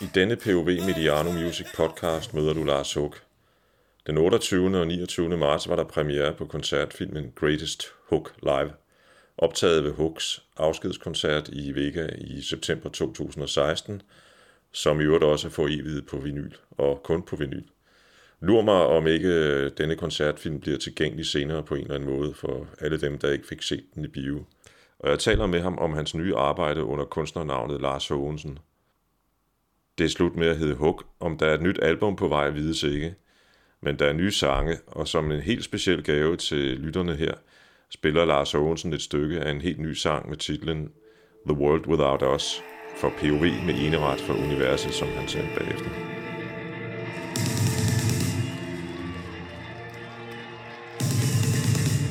I denne POV Mediano Music podcast møder du Lars Huck. Den 28. og 29. marts var der premiere på koncertfilmen Greatest Hook Live, optaget ved Hooks afskedskoncert i Vega i september 2016, som i øvrigt også får forevidet på vinyl, og kun på vinyl. Lur mig, om ikke denne koncertfilm bliver tilgængelig senere på en eller anden måde for alle dem, der ikke fik set den i bio. Og jeg taler med ham om hans nye arbejde under kunstnernavnet Lars Hågensen – det er slut med at hedde Hug, om der er et nyt album på vej, vides ikke. Men der er nye sange, og som en helt speciel gave til lytterne her, spiller Lars Ovensen et stykke af en helt ny sang med titlen The World Without Us, for POV med eneret for universet, som han sendte bagefter.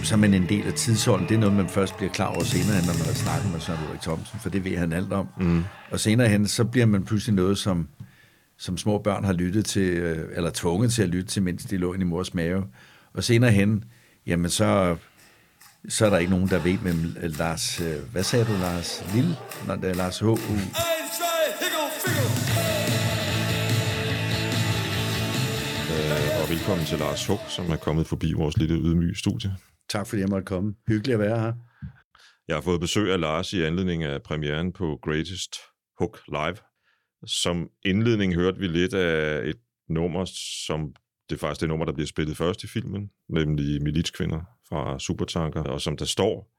Som en del af tidsånden, det er noget, man først bliver klar over senere når man har snakket med Søren Ulrik Thomsen, for det ved han alt om. Mm. Og senere hen, så bliver man pludselig noget, som, som små børn har lyttet til, øh, eller tvunget til at lytte til, mens de lå i mors mave. Og senere hen, jamen så, så er der ikke nogen, der ved, hvem Lars, øh, hvad sagde du, Lars Lille? Når det er Lars H. U. Øh, og velkommen til Lars Hug, som er kommet forbi vores lille ydmyge studie. Tak fordi jeg måtte komme. Hyggeligt at være her. Jeg har fået besøg af Lars i anledning af premieren på Greatest Hook Live. Som indledning hørte vi lidt af et nummer, som det er faktisk det nummer, der bliver spillet først i filmen, nemlig Militskvinder fra Supertanker, og som der står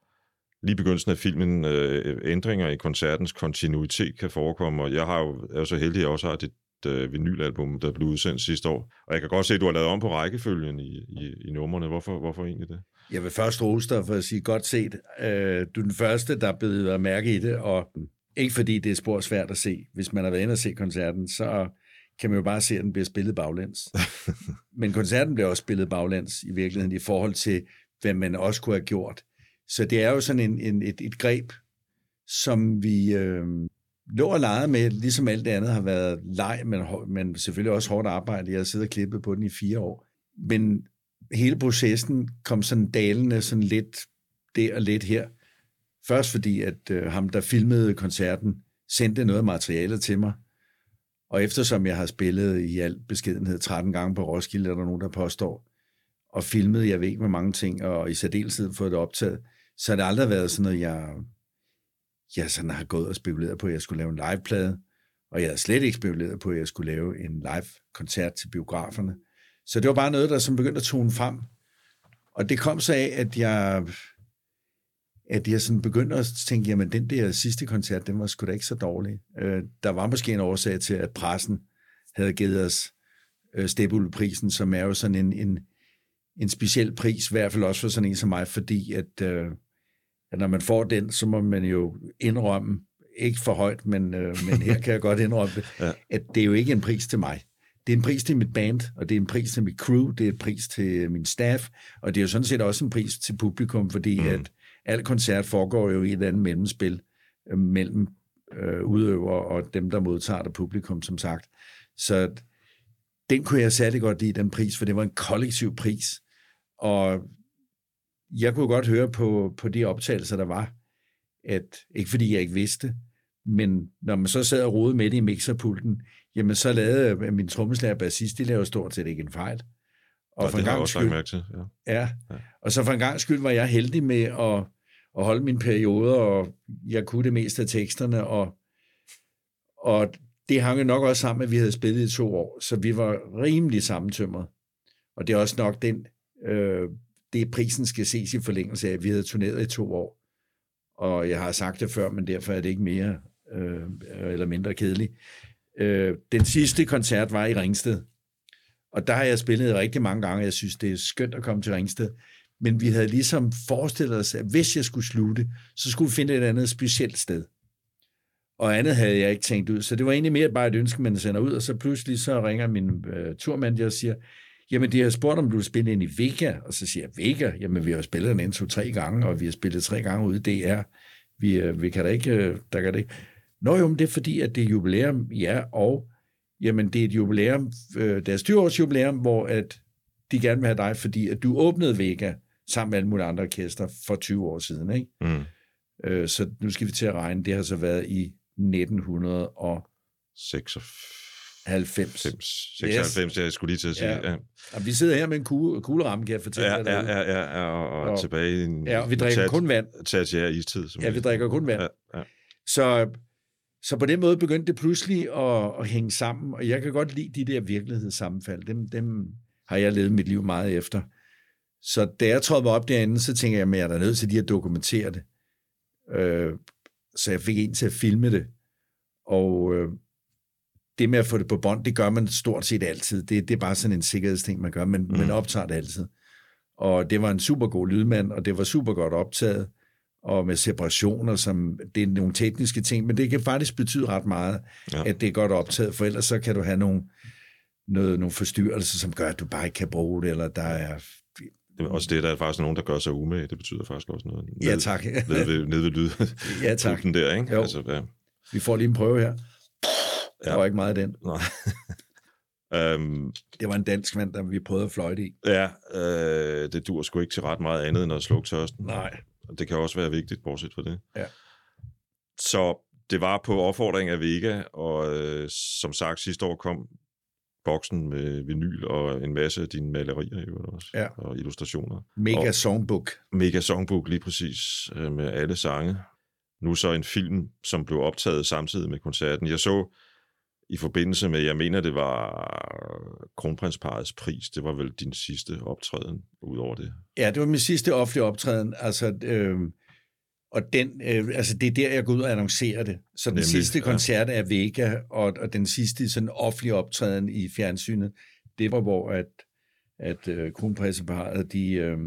lige begyndelsen af filmen, øh, ændringer i koncertens kontinuitet kan forekomme, og jeg har jo, er jo så heldig, at jeg også har dit øh, vinylalbum, der blev udsendt sidste år. Og jeg kan godt se, at du har lavet om på rækkefølgen i, i, i numrene. Hvorfor, hvorfor egentlig det? Jeg vil først rose dig for at sige godt set. Øh, du er den første, der er blevet mærke i det, og ikke fordi det er spor svært at se. Hvis man har været inde og se koncerten, så kan man jo bare se, at den bliver spillet baglæns. Men koncerten bliver også spillet baglæns i virkeligheden i forhold til, hvad man også kunne have gjort. Så det er jo sådan en, en, et, et greb, som vi øh, lå og legede med, ligesom alt det andet har været leg, men, men selvfølgelig også hårdt arbejde. Jeg har siddet og klippet på den i fire år. Men hele processen kom sådan dalende sådan lidt der og lidt her. Først fordi, at øh, ham, der filmede koncerten, sendte noget materiale til mig. Og eftersom jeg har spillet i al beskedenhed 13 gange på Roskilde, er der nogen, der påstår, og filmet, jeg ved ikke, hvor mange ting, og i særdeleshed fået det optaget, så har det aldrig været sådan noget, jeg, jeg sådan har gået og spekuleret på, at jeg skulle lave en liveplade, og jeg har slet ikke spekuleret på, at jeg skulle lave en live-koncert til biograferne. Så det var bare noget, der som begyndte at tone frem. Og det kom så af, at jeg, at jeg sådan begyndte at tænke, jamen den der sidste koncert, den var sgu da ikke så dårlig. Øh, der var måske en årsag til, at pressen havde givet os øh, Stebul-prisen, som er jo sådan en, en, en speciel pris, i hvert fald også for sådan en som mig, fordi at, øh, at når man får den, så må man jo indrømme, ikke for højt, men, øh, men her kan jeg godt indrømme ja. at det er jo ikke en pris til mig det er en pris til mit band, og det er en pris til mit crew, det er en pris til min staff, og det er jo sådan set også en pris til publikum, fordi mm. at al koncert foregår jo i et andet mellemspil øh, mellem øh, udøver og dem, der modtager det publikum, som sagt. Så den kunne jeg særlig godt lide, den pris, for det var en kollektiv pris. Og jeg kunne godt høre på, på de optagelser, der var, at ikke fordi jeg ikke vidste, men når man så sad og rode med det i mixerpulten, jamen så lavede min trommeslager bassist, de lavede stort set ikke en fejl. Og ja, for det en gang skyld, til. Ja. Ja. ja. Og så for en gang skyld var jeg heldig med at, at holde min periode, og jeg kunne det meste af teksterne, og, og det hang nok også sammen, at vi havde spillet i to år, så vi var rimelig sammentømret. Og det er også nok den, øh, det prisen skal ses i forlængelse af, at vi havde turneret i to år. Og jeg har sagt det før, men derfor er det ikke mere øh, eller mindre kedeligt. Øh, den sidste koncert var i Ringsted, og der har jeg spillet rigtig mange gange. Jeg synes, det er skønt at komme til Ringsted. Men vi havde ligesom forestillet os, at hvis jeg skulle slutte, så skulle vi finde et andet specielt sted. Og andet havde jeg ikke tænkt ud. Så det var egentlig mere bare et ønske, man sender ud. Og så pludselig så ringer min øh, turmand og siger, jamen de har spurgt, om du vil spille ind i Vega. Og så siger jeg, Vega? Jamen vi har spillet den ind to-tre gange, og vi har spillet tre gange ude i DR. Vi, øh, vi kan da ikke, øh, der kan det ikke. Nå jo, men det er fordi, at det er jubilæum, ja, og jamen, det er et jubilæum, øh, deres 20-års jubilæum, hvor at de gerne vil have dig, fordi at du åbnede Vega sammen med alle mulige andre orkester for 20 år siden, ikke? Mm. Øh, så nu skal vi til at regne, det har så været i 1900 og 90. 96, yes. jeg skulle lige til at sige. Ja. Ja. Ja, vi sidder her med en kugle, kugleramme, kan jeg fortælle ja, dig. Ja, ja, ja, ja, og, og, og tilbage i en... Ja, og vi drikker tat, kun vand. Tertiær istid. Som ja, vi drikker kun vand. Ja, ja. Så, så på den måde begyndte det pludselig at, at hænge sammen, og jeg kan godt lide de der virkelighedssammenfald. Dem, dem har jeg levet mit liv meget efter. Så da jeg trådte op derinde, så tænker jeg, at jeg er nødt til lige at dokumentere det. Øh, så jeg fik en til at filme det. Og øh, det med at få det på bånd, det gør man stort set altid. Det, det er bare sådan en sikkerhedsting, man gør, men mm. man optager det altid. Og det var en super god lydmand, og det var super godt optaget, og med separationer, som det er nogle tekniske ting, men det kan faktisk betyde ret meget, ja. at det er godt optaget, for ellers så kan du have nogle, noget, nogle forstyrrelser, som gør, at du bare ikke kan bruge det, eller der er det er også det, der er faktisk nogen, der gør sig umage. Det betyder faktisk også noget. Ned, ja, tak. nede, ved, nede ved lyd. Ja, tak. Den der, ikke? Jo. Altså, ja. Vi får lige en prøve her. Ja. Der var ikke meget af den. Nej. um, det var en dansk vand, der vi prøvede at fløjte i. Ja, øh, det dur sgu ikke til ret meget andet end at slukke tørsten. Nej. Det kan også være vigtigt, bortset fra det. Ja. Så det var på opfordring af Vega, og øh, som sagt sidste år kom boksen med vinyl og en masse af dine malerier i også, ja. og illustrationer. Mega og songbook. Mega songbook, lige præcis, øh, med alle sange. Nu så en film, som blev optaget samtidig med koncerten. Jeg så i forbindelse med, jeg mener, det var kronprinsparets pris. Det var vel din sidste optræden ud over det? Ja, det var min sidste offentlige optræden. Altså, øh, og den, øh, altså det er der, jeg går ud og annoncerer det. Så den Nemlig, sidste koncert ja. er Vega, og, og den sidste sådan offentlige optræden i fjernsynet, det var, hvor at, at øh, kronprinsparet, de øh,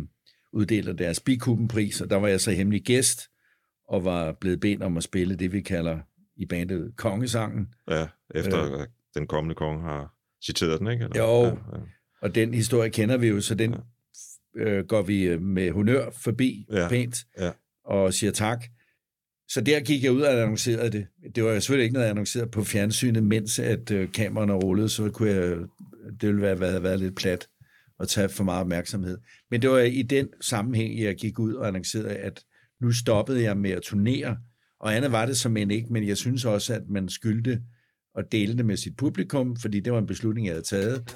uddeler deres bikubenpris, og der var jeg så hemmelig gæst, og var blevet bedt om at spille det, vi kalder i bandet kongesangen. Ja, efter øh, den kommende konge har citeret den, ikke? Eller? Jo, ja, ja. og den historie kender vi jo, så den ja. øh, går vi øh, med honør forbi ja, pænt ja. og siger tak. Så der gik jeg ud og annoncerede det. Det var selvfølgelig ikke noget, jeg annoncerede på fjernsynet, mens at øh, kameraerne rullede, så kunne jeg, det ville være, være, være lidt plat og tage for meget opmærksomhed. Men det var i den sammenhæng, jeg gik ud og annoncerede, at nu stoppede jeg med at turnere, og andet var det som end ikke, men jeg synes også, at man skyldte at dele det med sit publikum, fordi det var en beslutning, jeg havde taget.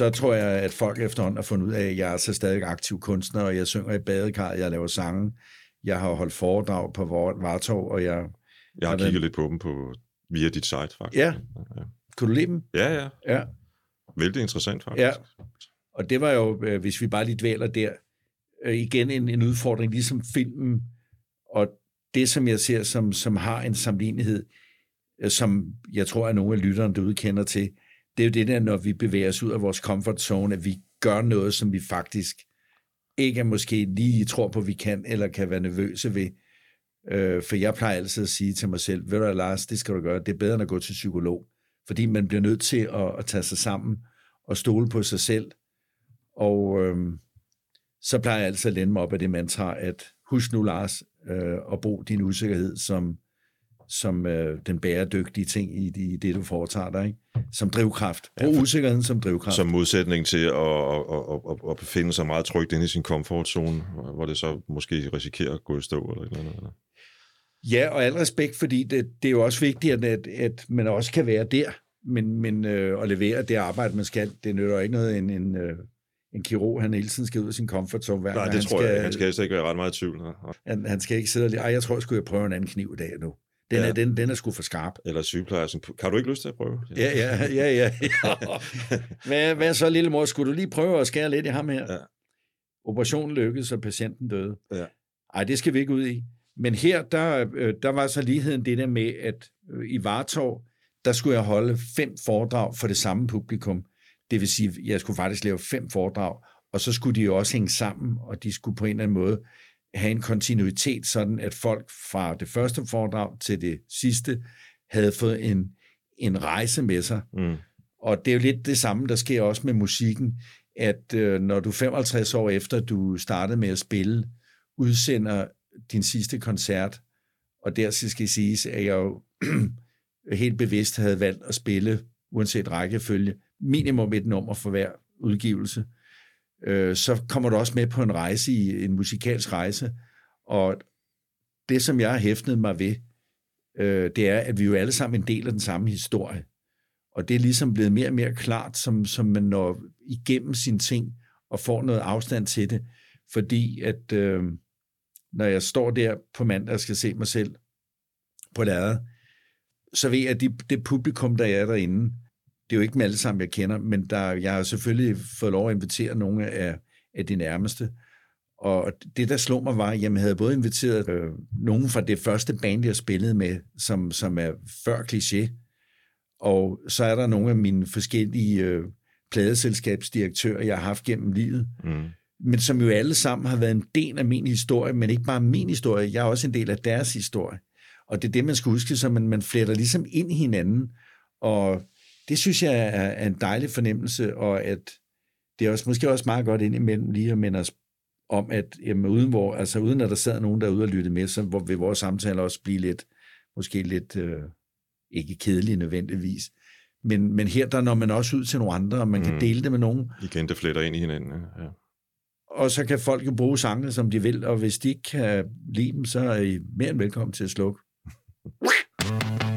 Så tror jeg, at folk efterhånden har fundet ud af, at jeg er så stadig aktiv kunstner, og jeg synger i badekarret, jeg laver sange, jeg har holdt foredrag på Vartov, og jeg... Jeg har kigget lidt på dem på, via dit site, faktisk. Ja. ja. Kunne du lide dem? Ja, ja. Ja. Vældig interessant, faktisk. Ja. Og det var jo, øh, hvis vi bare lige dvæler der, øh, igen en, en udfordring, ligesom filmen, og det, som jeg ser, som, som har en sammenlignelighed, øh, som jeg tror, at nogle af lytterne derude kender til, det er jo det der, når vi bevæger os ud af vores comfort zone, at vi gør noget, som vi faktisk ikke måske lige tror på, vi kan, eller kan være nervøse ved. Øh, for jeg plejer altid at sige til mig selv, ved du hvad, Lars, det skal du gøre, det er bedre end at gå til psykolog. Fordi man bliver nødt til at, at tage sig sammen og stole på sig selv. Og øh, så plejer jeg altid at lænde mig op af det mantra, at husk nu, Lars, øh, at bruge din usikkerhed som, som øh, den bæredygtige ting i, i det, du foretager dig, ikke? som drivkraft. Brug ja, usikkerheden som drivkraft. Som modsætning til at, at, at, at, at befinde sig meget trygt inde i sin komfortzone, hvor det så måske risikerer at gå i stå eller noget andet. Ja, og al respekt, fordi det, det er jo også vigtigt, at, at man også kan være der, men, men øh, at levere det arbejde, man skal, det nytter ikke noget, en, en, øh, en kirurg, han hele tiden skal ud af sin comfort zone. Nej, det han tror skal, jeg, han skal helst ikke være ret meget i tvivl. Han, han skal ikke sidde og... Ej, jeg tror, jeg skulle prøve en anden kniv i dag nu. Den, ja. er, den, den er sgu for skarp. Eller sygeplejersken. Kan du ikke lyst til at prøve? Ja, ja, ja. ja, ja. hvad, hvad så, lille mor? Skulle du lige prøve at skære lidt i ham her? Ja. Operationen lykkedes, og patienten døde. Ja. Ej, det skal vi ikke ud i. Men her, der, øh, der var så ligheden det der med, at øh, i Vartov, der skulle jeg holde fem foredrag for det samme publikum. Det vil sige, jeg skulle faktisk lave fem foredrag, og så skulle de jo også hænge sammen, og de skulle på en eller anden måde have en kontinuitet, sådan at folk fra det første foredrag til det sidste havde fået en, en rejse med sig. Mm. Og det er jo lidt det samme, der sker også med musikken, at øh, når du 55 år efter, du startede med at spille, udsender din sidste koncert, og der skal siges, at jeg jo helt bevidst havde valgt at spille, uanset rækkefølge, minimum et nummer for hver udgivelse, øh, så kommer du også med på en rejse, i en musikalsk rejse, og det, som jeg har hæftet mig ved, øh, det er, at vi jo alle sammen en del af den samme historie. Og det er ligesom blevet mere og mere klart, som, som man når igennem sine ting og får noget afstand til det. Fordi at øh, når jeg står der på mandag og skal se mig selv på lærredet, så ved jeg, at de, det publikum, der er derinde, det er jo ikke dem alle sammen, jeg kender, men der, jeg har selvfølgelig fået lov at invitere nogle af, af de nærmeste. Og det, der slog mig, var, at jeg havde både inviteret øh, nogen fra det første band, jeg spillede med, som, som er før kliché, og så er der nogle af mine forskellige øh, pladeselskabsdirektører, jeg har haft gennem livet, mm. men som jo alle sammen har været en del af min historie, men ikke bare min historie, jeg er også en del af deres historie. Og det er det, man skal huske, så man, man fletter ligesom ind i hinanden, og det synes jeg er, er en dejlig fornemmelse, og at det er også, måske også meget godt indimellem lige at minde os om, at jamen, uden, hvor, altså, uden at der sad nogen derude og lyttede med, så vil vores samtaler også blive lidt, måske lidt, øh, ikke kedelige nødvendigvis, men, men her der når man også ud til nogle andre, og man mm. kan dele det med nogen. Igen, det fletter ind i hinanden, ja. Og så kan folk jo bruge sangene, som de vil, og hvis de ikke kan lide dem, så er I mere end velkommen til at slukke.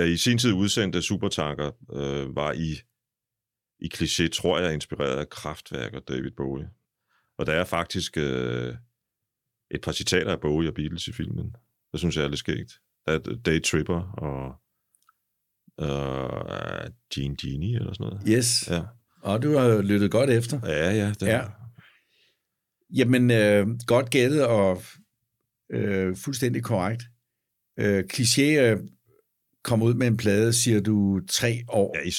da I sin tid udsendte Supertanker, øh, var I i kliché, tror jeg, inspireret af Kraftværk og David Bowie. Og der er faktisk øh, et par citater af Bowie og Beatles i filmen. Det synes jeg er lidt skægt. Der er Day Tripper og øh, Gene Genie eller sådan noget. Yes. Ja. Og du har lyttet godt efter. Ja, ja. Det ja. Jamen, øh, godt gættet og øh, fuldstændig korrekt. Øh, Cliché øh, kom ud med en plade, siger du, tre år. Ja, i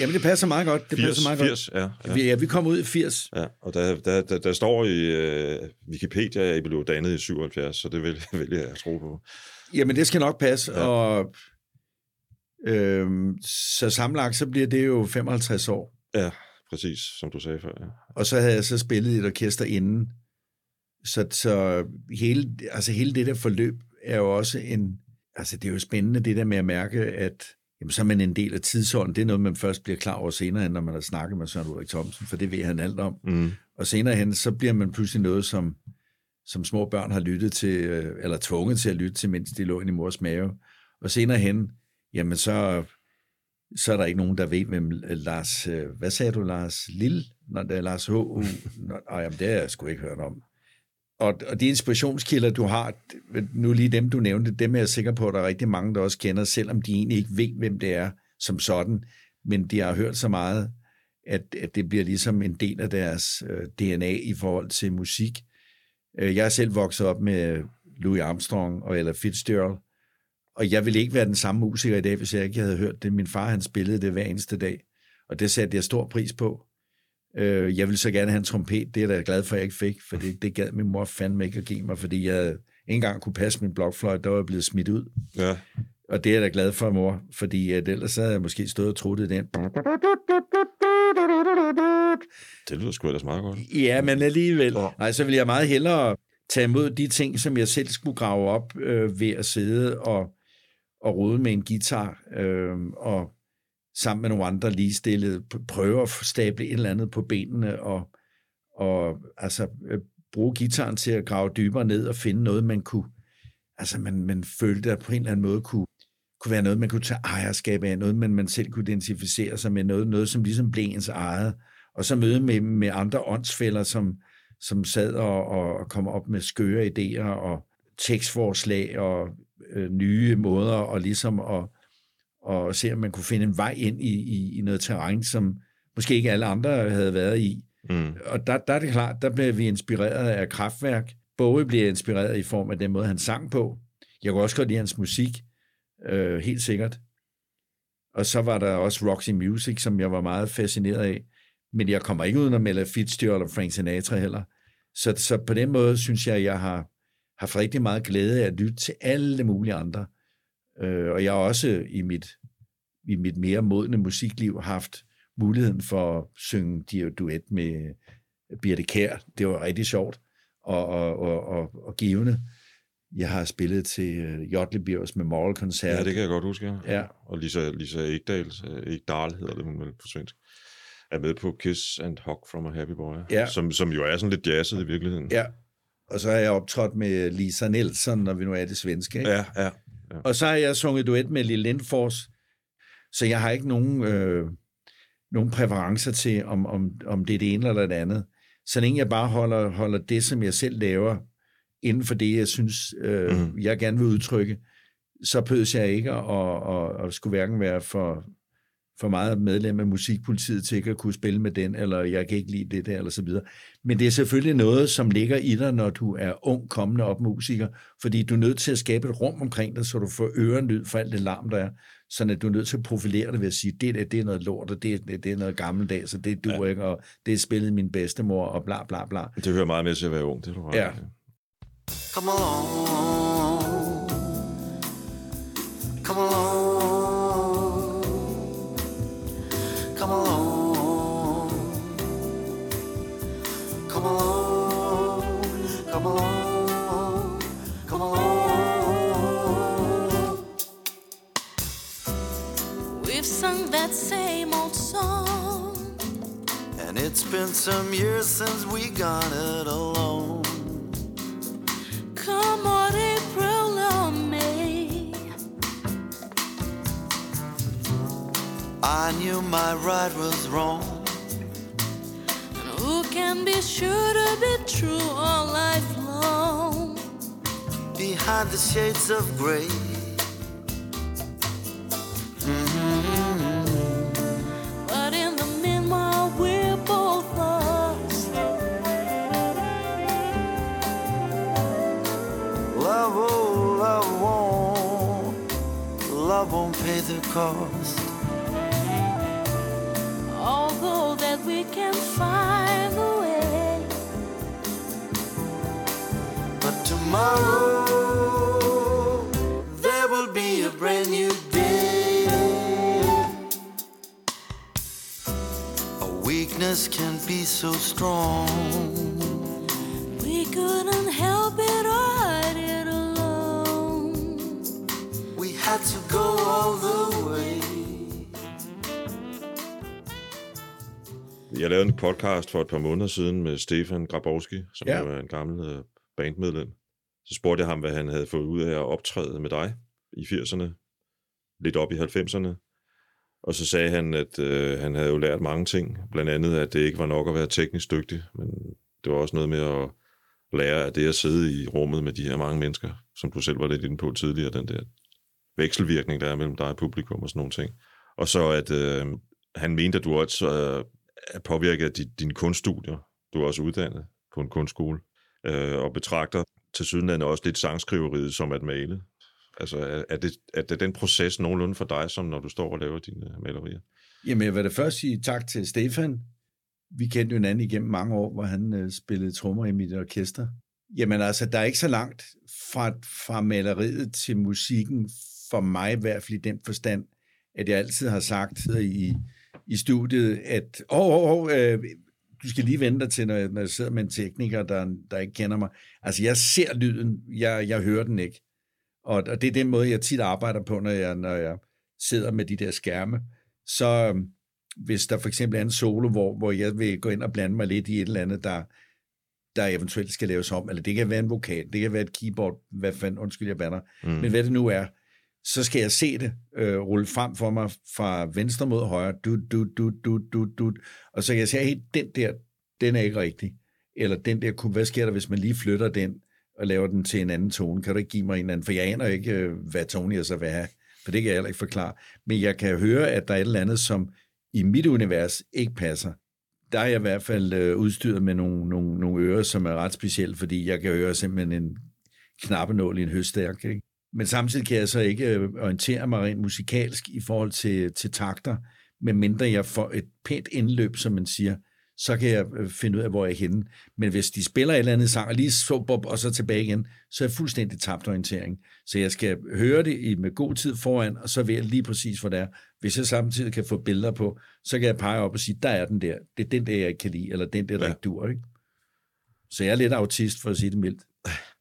Jamen, det passer meget godt. Det 80, passer meget 80, ja, godt. ja. Vi, ja, vi kom ud i 80. Ja, og der, der, der, der står i øh, Wikipedia, at I blev dannet i 77, så det vil, vil jeg tro på. Jamen, det skal nok passe. Ja. Ja. Og, øh, så sammenlagt, så bliver det jo 55 år. Ja, præcis, som du sagde før. Ja. Og så havde jeg så spillet i et orkester inden. Så, så hele, altså hele det der forløb er jo også en... Altså det er jo spændende det der med at mærke, at jamen, så er man en del af tidsånden. Det er noget, man først bliver klar over senere når man har snakket med Søren Ulrik Thomsen, for det ved han alt om. Mm. Og senere hen, så bliver man pludselig noget, som, som små børn har lyttet til, øh, eller tvunget til at lytte til, mens de lå inde i mors mave. Og senere hen, jamen så, så er der ikke nogen, der ved, hvem øh, Lars, øh, hvad sagde du, Lars Lille? Når det er Lars H. Nå, jamen, det har jeg sgu ikke hørt om. Og, og de inspirationskilder, du har, nu lige dem, du nævnte, dem er jeg sikker på, at der er rigtig mange, der også kender, selvom de egentlig ikke ved, hvem det er som sådan, men de har hørt så meget, at, at det bliver ligesom en del af deres øh, DNA i forhold til musik. Øh, jeg er selv vokset op med Louis Armstrong og Ella Fitzgerald, og jeg ville ikke være den samme musiker i dag, hvis jeg ikke havde hørt det. Min far, han spillede det hver eneste dag, og det satte jeg stor pris på. Øh, jeg ville så gerne have en trompet, det er jeg da glad for, at jeg ikke fik, for det, det gad min mor fandme ikke at give mig, fordi jeg ikke engang kunne passe min blokfløjt, der var jeg blevet smidt ud. Ja, Og det er jeg da glad for, mor, fordi at ellers havde jeg måske stået og truttet den. det lyder sgu ellers meget godt. Ja, men alligevel. Ja. Nej, så vil jeg meget hellere tage imod de ting, som jeg selv skulle grave op øh, ved at sidde og, og rode med en guitar, øh, og sammen med nogle andre lige stillet prøve at stable et eller andet på benene, og, og altså, øh, bruge gitaren til at grave dybere ned og finde noget, man kunne, altså man, man følte, at på en eller anden måde kunne, kunne være noget, man kunne tage ejerskab af, noget, man, man selv kunne identificere sig med, noget, noget som ligesom blev ens eget, og så møde med, med andre åndsfælder, som, som sad og, og, og kom op med skøre idéer og tekstforslag og øh, nye måder, og ligesom at og se, om man kunne finde en vej ind i, i, i noget terræn, som måske ikke alle andre havde været i. Mm. Og der, der er det klart, der blev vi inspireret af kraftværk. Bowie blev inspireret i form af den måde, han sang på. Jeg kunne også godt lide hans musik, øh, helt sikkert. Og så var der også Roxy Music, som jeg var meget fascineret af. Men jeg kommer ikke uden at melde Fitzgerald og Frank Sinatra heller. Så, så på den måde synes jeg, at jeg har haft rigtig meget glæde af at lytte til alle mulige andre. Øh, og jeg har også i mit, i mit mere modne musikliv haft muligheden for at synge de duet med Birte Kær. Det var rigtig sjovt og, og, og, og, og givende. Jeg har spillet til uh, Jotlebjørns Memorial-koncert. Ja, det kan jeg godt huske. Ja. Og Lisa, Lisa Ekdals, øh, Ekdal hedder det hun vel på svensk, er med på Kiss and Hug from a Happy Boy, Ja. som, som jo er sådan lidt jazzet i virkeligheden. Ja, og så har jeg optrådt med Lisa Nielsen, når vi nu er det svenske. Ikke? ja, ja. Og så har jeg sunget duet med Lille Lindfors, så jeg har ikke nogen, øh, nogen præferencer til, om, om, om det er det ene eller det andet. Så længe jeg bare holder, holder det, som jeg selv laver, inden for det, jeg synes, øh, mm. jeg gerne vil udtrykke, så pødes jeg ikke at, at, at skulle hverken være for, for meget medlem af musikpolitiet til ikke at kunne spille med den, eller jeg kan ikke lide det der, eller så videre. Men det er selvfølgelig noget, som ligger i dig, når du er ung kommende op musiker, fordi du er nødt til at skabe et rum omkring dig, så du får ørenlyd for alt det larm, der er, sådan at du er nødt til at profilere det ved at sige, det der, det er noget lort, og det, det, det er noget gammeldags, så det duer ja. ikke, og det er spillet min bedstemor, og bla bla bla. Det hører meget med til at være ung, det du ret i. Ja. Come along. Come along. Come along. Come along. Come along. We've sung that same old song. And it's been some years since we got it alone. Come on, April or May. I knew my right was wrong. The shades of gray. Podcast for et par måneder siden med Stefan Grabowski, som Ja. jo er en gammel øh, bandmedlem. Så spurgte jeg ham, hvad han havde fået ud af at optræde med dig i 80'erne, lidt op i 90'erne. Og så sagde han, at øh, han havde jo lært mange ting. Blandt andet, at det ikke var nok at være teknisk dygtig, men det var også noget med at lære af det at sidde i rummet med de her mange mennesker, som du selv var lidt inde på tidligere, den der vekselvirkning, der er mellem dig og publikum og sådan nogle ting. Og så at øh, han mente, at du også øh, er påvirket af dine kunststudier. Du er også uddannet på en kunstskole, øh, og betragter til sydenlandet også lidt sangskriveriet som at male. Altså, er, er, det, er det den proces nogenlunde for dig, som når du står og laver dine malerier? Jamen, jeg vil da først sige tak til Stefan. Vi kendte jo hinanden igennem mange år, hvor han øh, spillede trommer i mit orkester. Jamen altså, der er ikke så langt fra, fra maleriet til musikken, for mig i hvert fald i den forstand, at jeg altid har sagt i, i studiet, at åh, åh, åh, øh, du skal lige vente dig til, når jeg, når jeg sidder med en tekniker, der, der ikke kender mig. Altså, jeg ser lyden, jeg, jeg hører den ikke. Og, og det er den måde, jeg tit arbejder på, når jeg, når jeg sidder med de der skærme. Så øhm, hvis der for eksempel er en solo, hvor, hvor jeg vil gå ind og blande mig lidt i et eller andet, der, der eventuelt skal laves om, eller det kan være en vokal, det kan være et keyboard, hvad fanden, undskyld, jeg bander, Mm. men hvad det nu er, så skal jeg se det øh, rulle frem for mig fra venstre mod højre, du, du, du, du, du, du, og så kan jeg sige, hey, den der, den er ikke rigtig, eller den der, kunne- hvad sker der, hvis man lige flytter den, og laver den til en anden tone, kan du ikke give mig en anden, for jeg aner ikke, øh, hvad tone jeg så vil have, for det kan jeg heller ikke forklare, men jeg kan høre, at der er et eller andet, som i mit univers ikke passer. Der er jeg i hvert fald øh, udstyret med nogle, nogle, nogle ører, som er ret specielle, fordi jeg kan høre simpelthen en knappenål i en høstærk. Ikke? Men samtidig kan jeg så ikke øh, orientere mig rent musikalsk i forhold til, til takter, medmindre jeg får et pænt indløb, som man siger, så kan jeg øh, finde ud af, hvor jeg er henne. Men hvis de spiller et eller andet sang, og lige så bop, og så tilbage igen, så er jeg fuldstændig tabt orientering. Så jeg skal høre det i, med god tid foran, og så ved jeg lige præcis, hvor det er. Hvis jeg samtidig kan få billeder på, så kan jeg pege op og sige, der er den der. Det er den der, jeg ikke kan lide, eller den der, der Ja. ikke dur. Ikke? Så jeg er lidt autist, for at sige det mildt.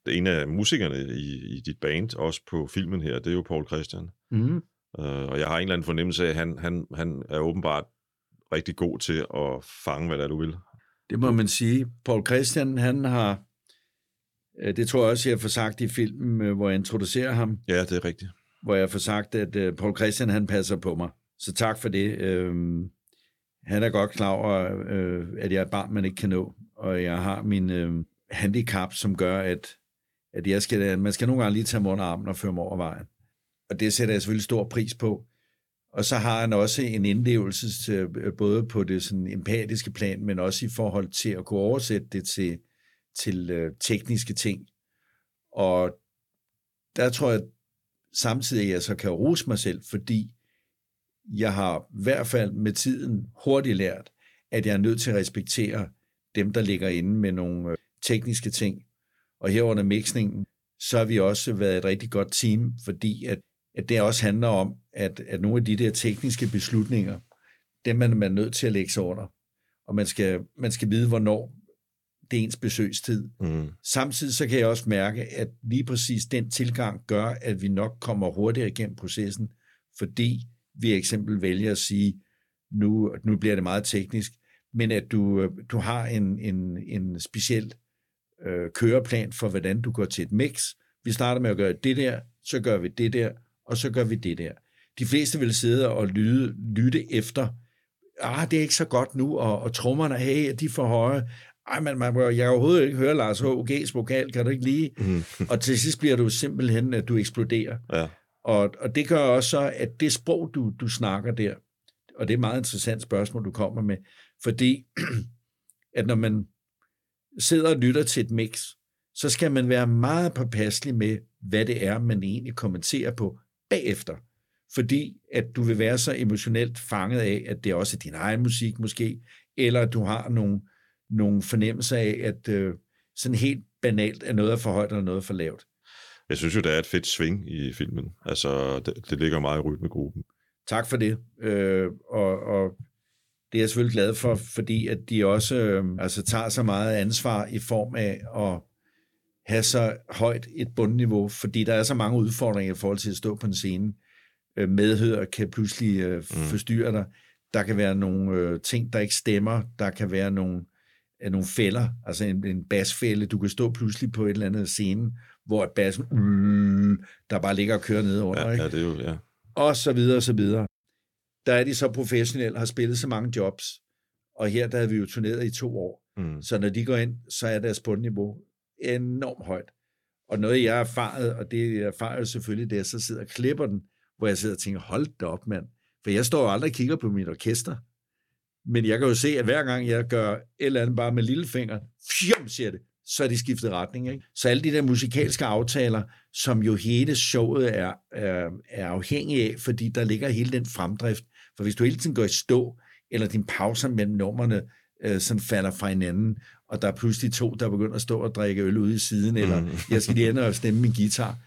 En af musikerne i, i dit band, også på filmen her, det er jo Paul Christian. Mm. Uh, og jeg har en eller anden fornemmelse af, at han, han, han er åbenbart rigtig god til at fange, hvad det er, du vil. Det må man sige. Paul Christian, han har, øh, det tror jeg også, jeg får sagt i filmen, øh, hvor jeg introducerer ham, Ja, det er rigtigt. hvor jeg får sagt, at øh, Paul Christian, han passer på mig. Så tak for det. Øhm, han er godt klar over, øh, at jeg er et barn, man ikke kan nå, og jeg har min øh, handicap, som gør, at, at jeg skal, man skal nogle gange lige tage mig under armen og føre mig over vejen. Og det sætter jeg selvfølgelig stor pris på. Og så har han også en indlevelse øh, både på det sådan empatiske plan, men også i forhold til at kunne oversætte det til, til øh, tekniske ting. Og der tror jeg samtidig, at jeg så kan rose mig selv, fordi jeg har i hvert fald med tiden hurtigt lært, at jeg er nødt til at respektere dem, der ligger inde med nogle øh, tekniske ting. Og her under mixningen, så har vi også været et rigtig godt team, fordi at, at det også handler om, at, at nogle af de der tekniske beslutninger, dem er man nødt til at lægge sig under. Og man skal, man skal vide, hvornår det er ens besøgstid. Mm. Samtidig så kan jeg også mærke, at lige præcis den tilgang gør, at vi nok kommer hurtigere igennem processen, fordi vi eksempel vælger at sige, nu, nu bliver det meget teknisk, men at du, øh, du har en, en, en speciel øh, køreplan for, hvordan du går til et mix. Vi starter med at gøre det der, så gør vi det der, og så gør vi det der. De fleste vil sidde og lyde, lytte efter, ah, det er ikke så godt nu, og, og trommerne, hey, de er for høje. Ej, man, man, jeg kan overhovedet ikke høre Lars H.G.'s vokal, kan du ikke lige? Mm. Og til sidst bliver du simpelthen, at du eksploderer. Ja. Og, og det gør også så, at det sprog, du, du snakker der, og det er et meget interessant spørgsmål, du kommer med, fordi at når man sidder og lytter til et mix, så skal man være meget påpasselig med, hvad det er, man egentlig kommenterer på bagefter. fordi at du vil være så emotionelt fanget af, at det også er din egen musik måske, eller at du har nogle, nogle fornemmelser af, at øh, sådan helt banalt er noget for højt eller noget for lavt. Jeg synes jo, der er et fedt sving i filmen. Altså, det, det ligger meget i rytmegruppen. Tak for det. Øh, og, og det er jeg selvfølgelig glad for, fordi at de også øh, altså tager så meget ansvar i form af at have så højt et bundniveau, fordi der er så mange udfordringer i forhold til at stå på en scene. Øh, medhør kan pludselig øh, mm. forstyrre dig. Der kan være nogle øh, ting, der ikke stemmer. Der kan være nogle, øh, nogle fælder, altså en, en basfælde. Du kan stå pludselig på et eller andet scene, hvor et bassen, mm, der bare ligger og kører ned under. Ja, ikke? ja, det er jo, ja. og så videre og så videre. Der er de så professionelle, har spillet så mange jobs, og her der havde vi jo turneret i to år. Mm. Så når de går ind, så er deres bundniveau enormt højt. Og noget, jeg har erfaret, og det jeg erfarer jo selvfølgelig, det er, at jeg så sidder og klipper den, hvor jeg sidder og tænker, hold da op, mand. For jeg står jo aldrig og kigger på mit orkester. Men jeg kan jo se, at hver gang jeg gør et eller andet bare med lillefinger, fjum, siger det, så er de skiftet retning. Ikke? Så alle de der musikalske aftaler, som jo hele showet er, er, er afhængig af, fordi der ligger hele den fremdrift. For hvis du hele tiden går i stå, eller din pauser mellem numrene øh, sådan falder fra hinanden, og der er pludselig to, der begynder at stå og drikke øl ude i siden, eller jeg skal lige ind og stemme min guitar,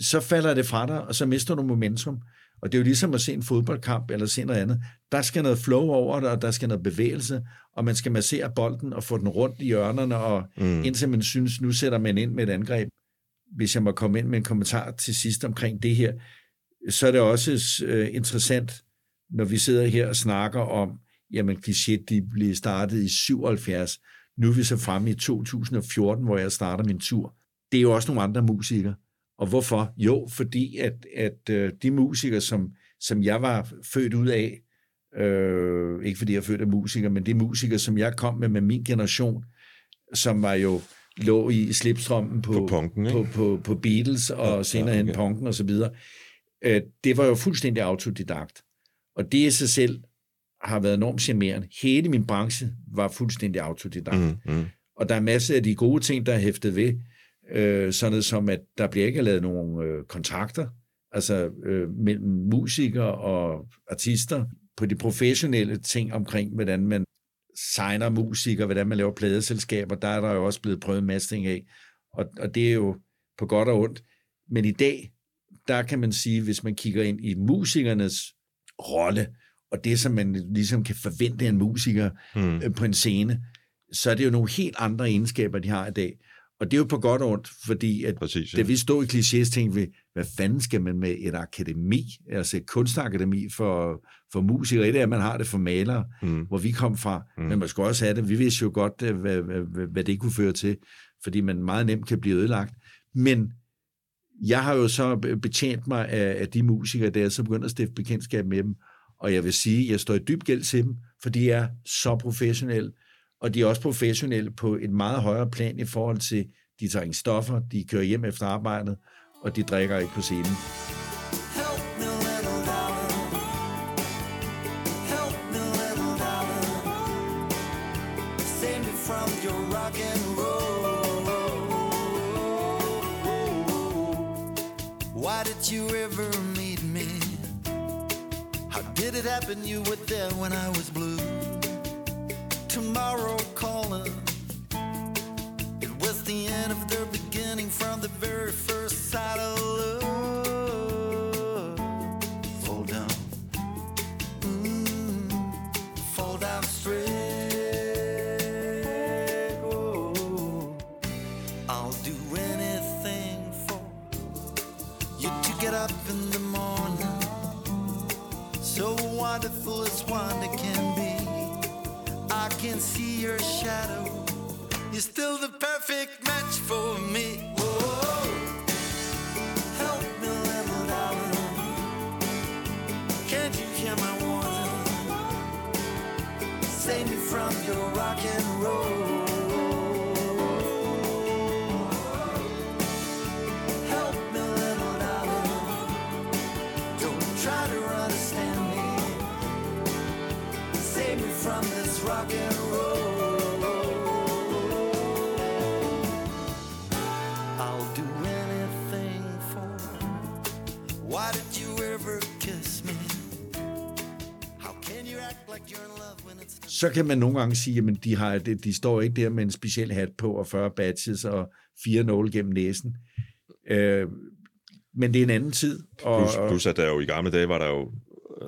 så falder det fra dig, og så mister du momentum. Og det er jo ligesom at se en fodboldkamp eller se noget andet. Der skal noget flow over det, og der skal noget bevægelse, og man skal massere bolden og få den rundt i hjørnerne, og mm. indtil man synes, nu sætter man ind med et angreb. Hvis jeg må komme ind med en kommentar til sidst omkring det her, så er det også øh, interessant, når vi sidder her og snakker om, jamen kliché, de blev startet i 77. Nu er vi så fremme i 2014, hvor jeg starter min tur. Det er jo også nogle andre musikere. Og hvorfor? Jo, fordi at, at øh, de musikere, som, som jeg var født ud af, øh, ikke fordi jeg er født af musikere, men de musikere, som jeg kom med med min generation, som var jo lå i slipstrømmen på, På punken, ikke? på, på, på Beatles og Ja, senere ja, hen okay. punken og så videre. Øh, det var jo fuldstændig autodidakt. Og det i sig selv har været enormt charmerende. Hele min branche var fuldstændig autodidakt. Mm, mm. Og der er masser af de gode ting, der er hæftet ved. Øh, sådan noget som, at der bliver ikke lavet nogen øh, kontrakter, altså øh, mellem musikere og artister, på de professionelle ting omkring, hvordan man signer musikere, hvordan man laver pladeselskaber, der er der jo også blevet prøvet en masse ting af. Og, og det er jo på godt og ondt. Men i dag, der kan man sige, hvis man kigger ind i musikernes rolle, og det, som man ligesom kan forvente af en musiker Mm. øh, på en scene, så er det jo nogle helt andre egenskaber, de har i dag. Og det er jo på godt og ondt, fordi at Præcis, ja. da vi stod i klichés, tænkte vi, hvad fanden skal man med et akademi, altså et kunstakademi for, for musikere? Et er, at man har det for malere, Mm. hvor vi kom fra, mm. men man skulle også have det. Vi vidste jo godt, øh, hvad, hvad, hvad, hvad det kunne føre til, fordi man meget nemt kan blive ødelagt. Men jeg har jo så betjent mig af, af de musikere, der er så begyndt at stifte bekendtskab med dem, og jeg vil sige, at jeg står i dyb gæld til dem, for de er så professionelle, og de er også professionelle på et meget højere plan i forhold til, de tager ingen stoffer, de kører hjem efter arbejdet, og de drikker ikke på scenen. Did it happen you were there when I was blue? Tomorrow calling. It was the end of their beginning from the very first sight of love. Så kan man nogle gange sige, at de, har, de, står ikke der med en speciel hat på og 40 badges og fire nåle gennem næsen. Øh, men det er en anden tid. Og, Plus, plus at der jo i gamle dage var der jo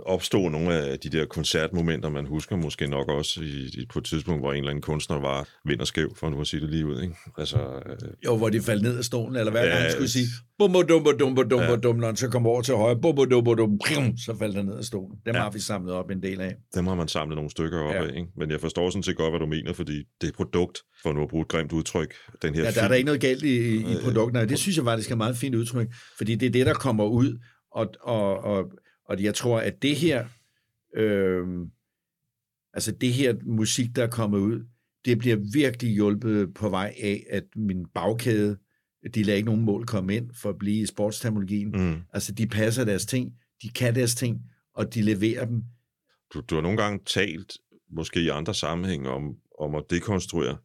opstod nogle af de der koncertmomenter, man husker måske nok også i, i, på et tidspunkt, hvor en eller anden kunstner var vind og skæv, for nu at sige det lige ud. Ikke? Altså, øh, jo, hvor de faldt ned af stolen, eller hver gang Ja, han skulle sige, bum dum dum dum Ja. dum, når han så kom over til højre, bum dum dum, så faldt han ned af stolen. Dem Ja. har vi samlet op en del af. dem har man samlet nogle stykker op Ja. af. Ikke? Men jeg forstår sådan set godt, hvad du mener, fordi det er produkt, for nu at bruge et grimt udtryk, den her Ja, der er der ikke noget galt i, i Øh, produkterne. Det synes jeg faktisk er et meget fint udtryk, fordi det er det, der kommer ud, og, og, og, og jeg tror, at det her, øh, altså det her musik, der er kommet ud, det bliver virkelig hjulpet på vej af, at min bagkæde, de lader ikke nogen mål komme ind for at blive i sportsterminologien. Mm. Mm. Altså, de passer deres ting, de kan deres ting, og de leverer dem. Du, du har nogle gange talt, måske i andre sammenhænge, om, om at dekonstruere.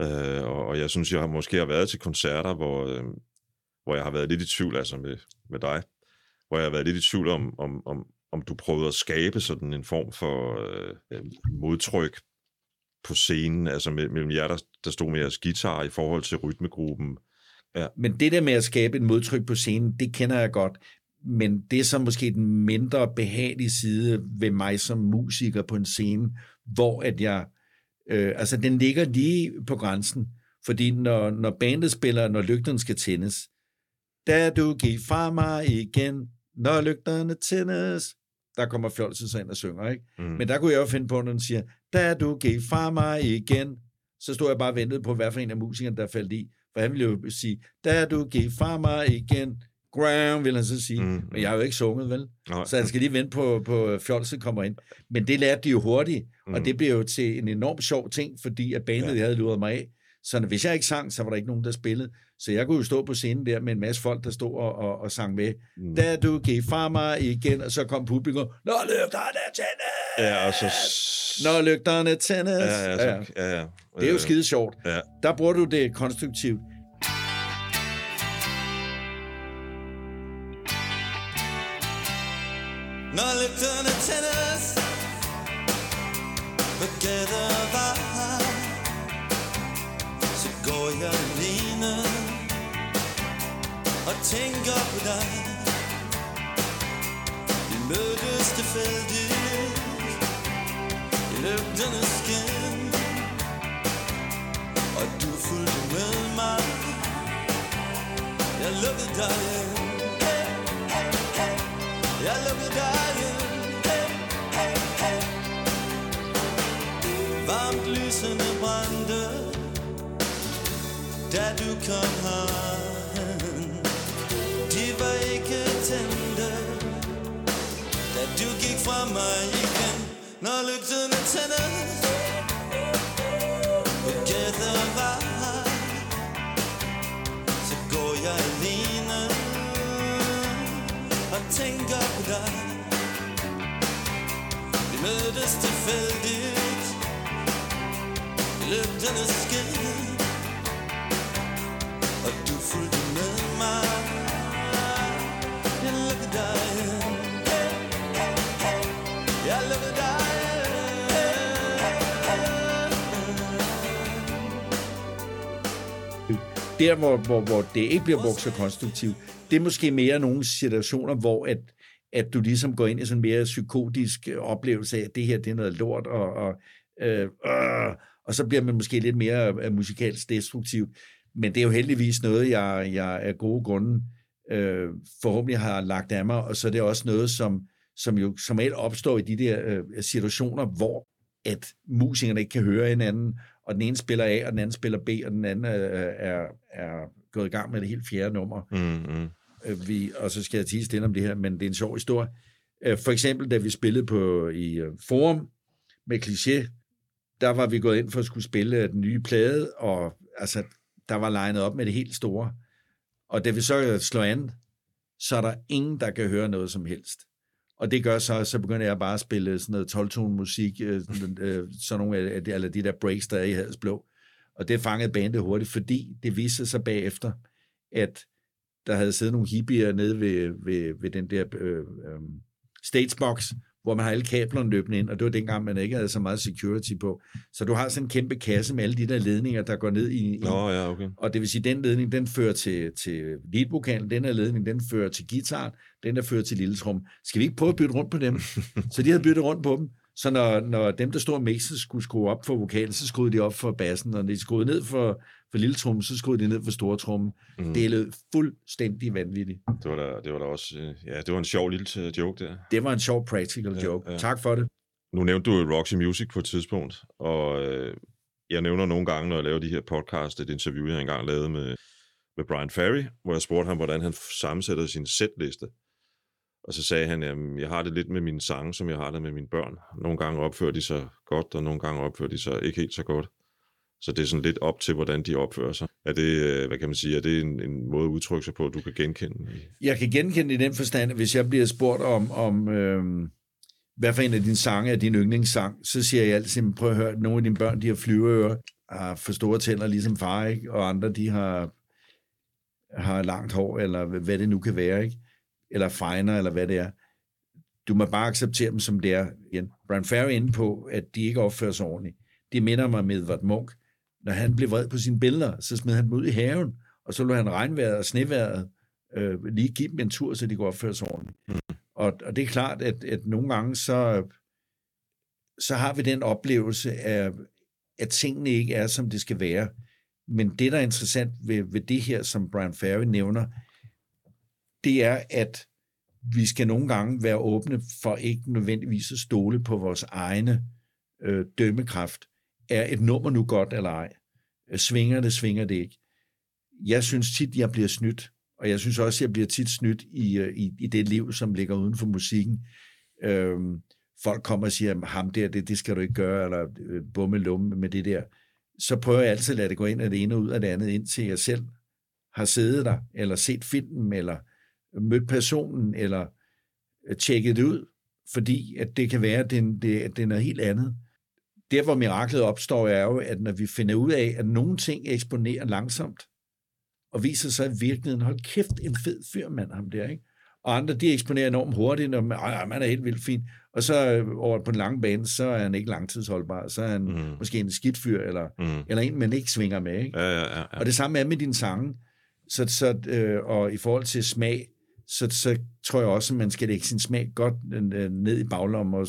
Øh, og, og jeg synes, jeg har måske har været til koncerter, hvor, øh, hvor jeg har været lidt i tvivl, altså med, med dig, hvor jeg har været lidt i tvivl om, om, om, om du prøvede at skabe sådan en form for øh, modtryk på scenen, altså mellem jer, der, der stod med jeres guitar i forhold til rytmegruppen. Ja. Men det der med at skabe et modtryk på scenen, det kender jeg godt. Men det er så måske den mindre behagelige side ved mig som musiker på en scene, hvor at jeg, øh, altså den ligger lige på grænsen. Fordi når, når bandet spiller, når lygterne skal tændes, da du gik fra mig igen, når lygterne tændes, der kommer fjolset sig ind og synger, ikke? Mm. Men der kunne jeg jo finde på, når den siger, da du gik fra mig igen, så stod jeg bare og ventede på, hvad for en af musikerne, der faldt i. For han ville jo sige, da du gik fra mig igen, ground, vil han så sige. Mm. Men jeg har jo ikke sunget, vel? Nej. Så han skal lige vente på, på fjolset kommer ind. Men det lærte de jo hurtigt, mm. og Mm. det blev jo til en enormt sjov ting, fordi at bandet Ja. ja. havde luret mig af. Så hvis jeg ikke sang, så var der ikke nogen, der spillede. Så jeg kunne jo stå på scenen der med en masse folk, der stod og, og, og sang med. Mm. Da du gik fra mig igen, og så kom publikum, Nå, lygterne tændes! Ja, og så... Når lygterne tændes! Ja, ja, så, ja, ja. Det er jo Øh, skide sjovt. Ja. Der bruger du det konstruktivt. Mødtes tilfældigt I lygternes skin Og du fulgte med mig Jeg lukkede dig ind jeg lukkede dig ind hey, hey, hey. Varmt lysende brændte Da du kom her gik fra mig igen Når lygterne tænder På gættervej Så går jeg alene og tænker på dig. Vi mødtes tilfældigt I lygternes skin Og du fulgte Der, hvor, hvor, hvor det ikke bliver brugt så konstruktivt, det er måske mere nogle situationer, hvor at, at du ligesom går ind i sådan en mere psykotisk oplevelse af, at det her det er noget lort, og, og, øh, øh, og så bliver man måske lidt mere øh, musikalsk destruktiv. Men det er jo heldigvis noget, jeg, jeg af gode grunde øh, forhåbentlig har lagt af mig, og så er det også noget, som, som jo som alt opstår i de der øh, situationer, hvor at musikerne ikke kan høre hinanden, og den ene spiller A, og den anden spiller B, og den anden er, er, er gået i gang med det helt fjerde nummer. Mm, mm. Øh, Vi, og så skal jeg tige stille om det her, men det er en sjov historie. Øh, For eksempel, da vi spillede på i øh, Forum med Cliché, der var vi gået ind for at skulle spille øh, den nye plade, og altså, der var legnet op med det helt store. Og da vi så øh, slår an, så er der ingen, der kan høre noget som helst. Og det gør så, så begynder jeg bare at spille sådan noget 12 musik, øh, sådan, øh, sådan nogle af de, eller de der breaks, der er i Hadsblå. Og det fangede bandet hurtigt, fordi det viste sig bagefter, at der havde siddet nogle hippier nede ved, ved, ved den der øh, øh, stagebox, hvor man har alle kablerne løbende ind, og det var dengang, man ikke havde så meget security på. Så du har sådan en kæmpe kasse med alle de der ledninger, der går ned i... Nå, ja, okay. og det vil sige, den ledning, den fører til, til leadvokalen, den her ledning, den fører til guitaren, den der fører til lille trum. Skal vi ikke prøve at bytte rundt på dem? så de havde byttet rundt på dem. Så når, når dem, der stod og mixede, skulle skrue op for vokalen, så skruede de op for bassen, og når de skruede ned for, for lille trum, så skruede de ned for store trum. Mm. Det lød fuldstændig vanvittigt. Det var da, det var da også, øh, ja, det var en sjov lille øh, joke der. Det var en sjov practical Ja, joke. ja. Tak for det. Nu nævnte du Roxy Music på et tidspunkt, og øh, jeg nævner nogle gange, når jeg laver de her podcast, et interview, jeg engang lavede med, med Brian Ferry, hvor jeg spurgte ham, hvordan han sammensætter sin sætliste. Og så sagde han, at jeg har det lidt med mine sange, som jeg har det med mine børn. Nogle gange opfører de sig godt, og nogle gange opfører de sig ikke helt så godt. Så det er sådan lidt op til, hvordan de opfører sig. Er det, øh, hvad kan man sige, er det en, en måde at udtrykke sig på, at du kan genkende? Jeg kan genkende i den forstand, at hvis jeg bliver spurgt om, om øh, hvad for en af dine sange er din yndlingssang, så siger jeg altid, prøv at høre, nogle af dine børn, de har flyveører, har for store tænder ligesom far, ikke? og andre, de har, har langt hår, eller hvad det nu kan være, ikke? eller finer, eller hvad det er. Du må bare acceptere dem, som det er. Brian Ferry er inde på, at de ikke opfører sig ordentligt. Det minder mig med Edvard Munch. Når han blev vred på sine billeder, så smed han dem ud i haven, og så lå han regnvejret og sneværet øh, lige give dem en tur, så de kunne opføre sig ordentligt. Mm. Og, og det er klart, at, at nogle gange, så, så har vi den oplevelse af, at tingene ikke er, som det skal være. Men det, der er interessant ved, ved det her, som Brian Ferry nævner, det er, at vi skal nogle gange være åbne for ikke nødvendigvis at stole på vores egne øh, dømmekraft. Er et nummer nu godt eller ej? Svinger det, svinger det ikke? Jeg synes tit, jeg bliver snydt, og jeg synes også, jeg bliver tit snydt i, øh, i, i det liv, som ligger uden for musikken. Øhm, folk kommer og siger, ham der, det, det skal du ikke gøre, eller øh, bumme lumme med det der. Så prøver jeg altid at lade det gå ind af det ene og ud af det andet, indtil jeg selv har siddet der, eller set filmen, eller mødt personen, eller øh, tjekket det ud, fordi at det kan være, at den, det, det er noget helt andet. Der, hvor miraklet opstår, er jo, at når vi finder ud af, at nogle ting eksponerer langsomt, og viser sig i virkeligheden, hold kæft, en fed fyr, mand, ham der, ikke? Og andre, de eksponerer enormt hurtigt, og man, "Ej, man er helt vildt fin. Og så øh, over på den lange bane, så er han ikke langtidsholdbar. Så er han Mm. måske en skidt fyr, eller, Mm. eller en, man ikke svinger med, ikke? Ja, ja, ja. ja. Og det samme er med dine sange. Så, så, øh, og i forhold til smag, så, så tror jeg også, at man skal lægge sin smag godt øh, ned i baglommen og,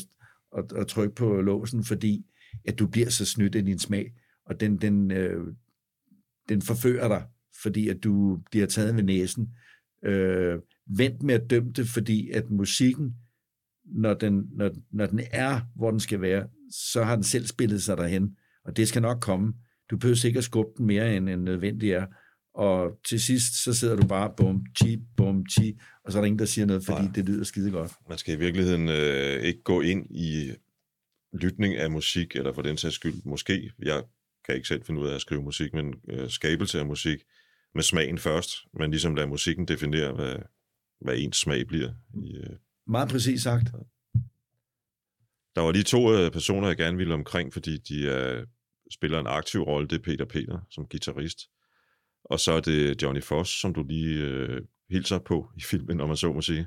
og, og trykke på låsen, fordi at du bliver så snydt af din smag, og den, den, øh, den forfører dig, fordi at du bliver taget ved næsen. Øh, vent med at dømme det, fordi at musikken, når den, når, når den er, hvor den skal være, så har den selv spillet sig derhen, og det skal nok komme. Du behøver ikke at skubbe den mere, end, end nødvendigt er. Og til sidst, så sidder du bare bum, chi, bum, chi, og så er der ingen, der siger noget, fordi Nej. det lyder skide godt. Man skal i virkeligheden øh, ikke gå ind i lytning af musik, eller for den sags skyld, måske, jeg kan ikke selv finde ud af at skrive musik, men øh, skabelse af musik med smagen først, men ligesom lade musikken definere, hvad, hvad ens smag bliver. I, øh. Meget præcis sagt. Der var lige to øh, personer, jeg gerne ville omkring, fordi de øh, spiller en aktiv rolle. Det er Peter Peter som guitarist, og så er det Johnny Foss, som du lige øh, hilser på i filmen, om man så må sige.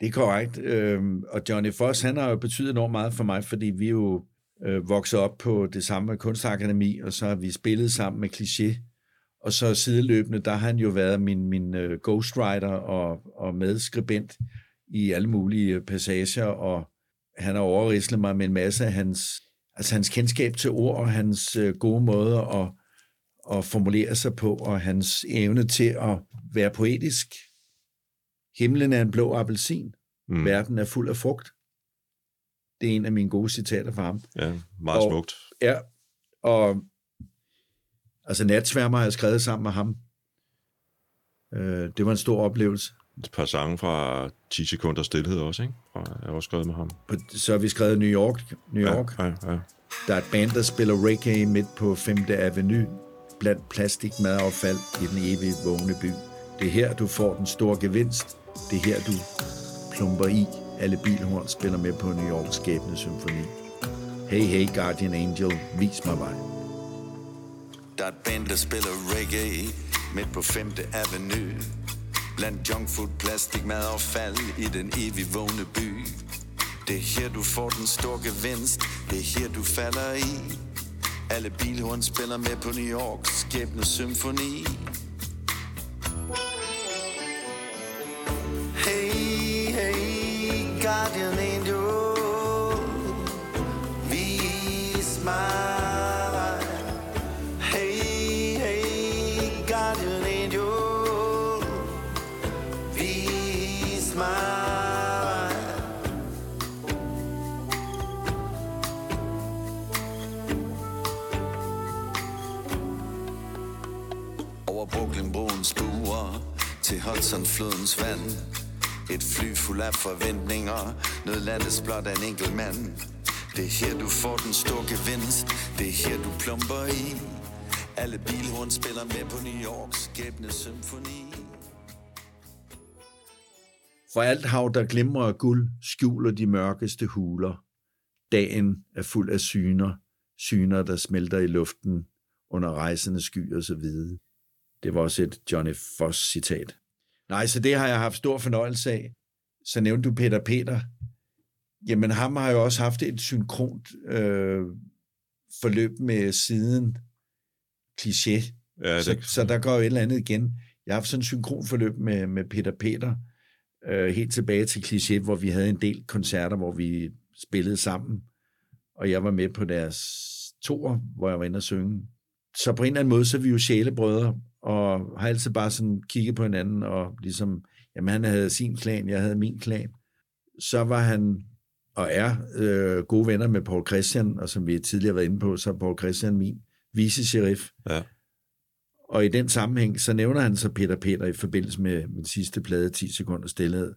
Det er korrekt. Øhm, og Johnny Foss, han har jo betydet enormt meget for mig, fordi vi jo øh, vokset op på det samme kunstakademi, og så har vi spillet sammen med Cliché. Og så sideløbende, der har han jo været min, min øh, ghostwriter og, og medskribent i alle mulige øh, passager, og han har overrislet mig med en masse af hans, altså hans kendskab til ord, og hans øh, gode måder at, at formulere sig på, og hans evne til at være poetisk. Himlen er en blå appelsin. Mm. Verden er fuld af frugt. Det er en af mine gode citater fra ham. Ja, meget Og- smukt. Ja, og altså Natsværmer har jeg skrevet sammen med ham. Øh, det var en stor oplevelse. Et par sange fra 10 sekunder stillhed også, ikke? Fra, jeg har også skrevet med ham. Så har vi skrevet New York. New York. Ja, ja, ja. Der er et band, der spiller reggae midt på 5. Avenue blandt plastikmadaffald i den evige vågne by. Det er her, du får den store gevinst. Det er her, du plumper i. Alle bilhorn spiller med på New Yorks skæbne symfoni. Hey, hey, Guardian Angel, vis mig vej. Der er et band, der spiller reggae midt på 5. Avenue. Blandt junkfood, plastik, mad og fald i den evige vågne by. Det er her, du får den store gevinst. Det er her, du falder i. Alle bilhorn spiller med på New Yorks skæbne symfoni. Som flodens vand. Et fly fuld af forventninger, nødlandes blot af en enkelt mand. Det er her, du får den store gevinst, det er her, du plumper i. Alle bilhorn spiller med på New Yorks skæbne symfoni. For alt hav, der glimrer af guld, skjuler de mørkeste huler. Dagen er fuld af syner, syner, der smelter i luften under rejsende skyer så hvide. Det var også et Johnny Foss citat. Nej, så det har jeg haft stor fornøjelse af. Så nævnte du Peter Peter. Jamen, ham har jo også haft et synkront øh, forløb med siden kliché. Ja, Så, så der går jo et eller andet igen. Jeg har haft sådan en synkronforløb med, med Peter Peter, øh, helt tilbage til Cliché, hvor vi havde en del koncerter, hvor vi spillede sammen, og jeg var med på deres tour, hvor jeg var inde og synge. Så på en eller anden måde, så er vi jo sjælebrødre, og har altid bare sådan kigget på hinanden, og ligesom, jamen han havde sin klan, jeg havde min klan. Så var han og er øh, gode venner med Paul Christian, og som vi tidligere har været inde på, så er Paul Christian min vice-sheriff. ja. Og i den sammenhæng, så nævner han så Peter Peter i forbindelse med min sidste plade, 10 sekunder stillhed,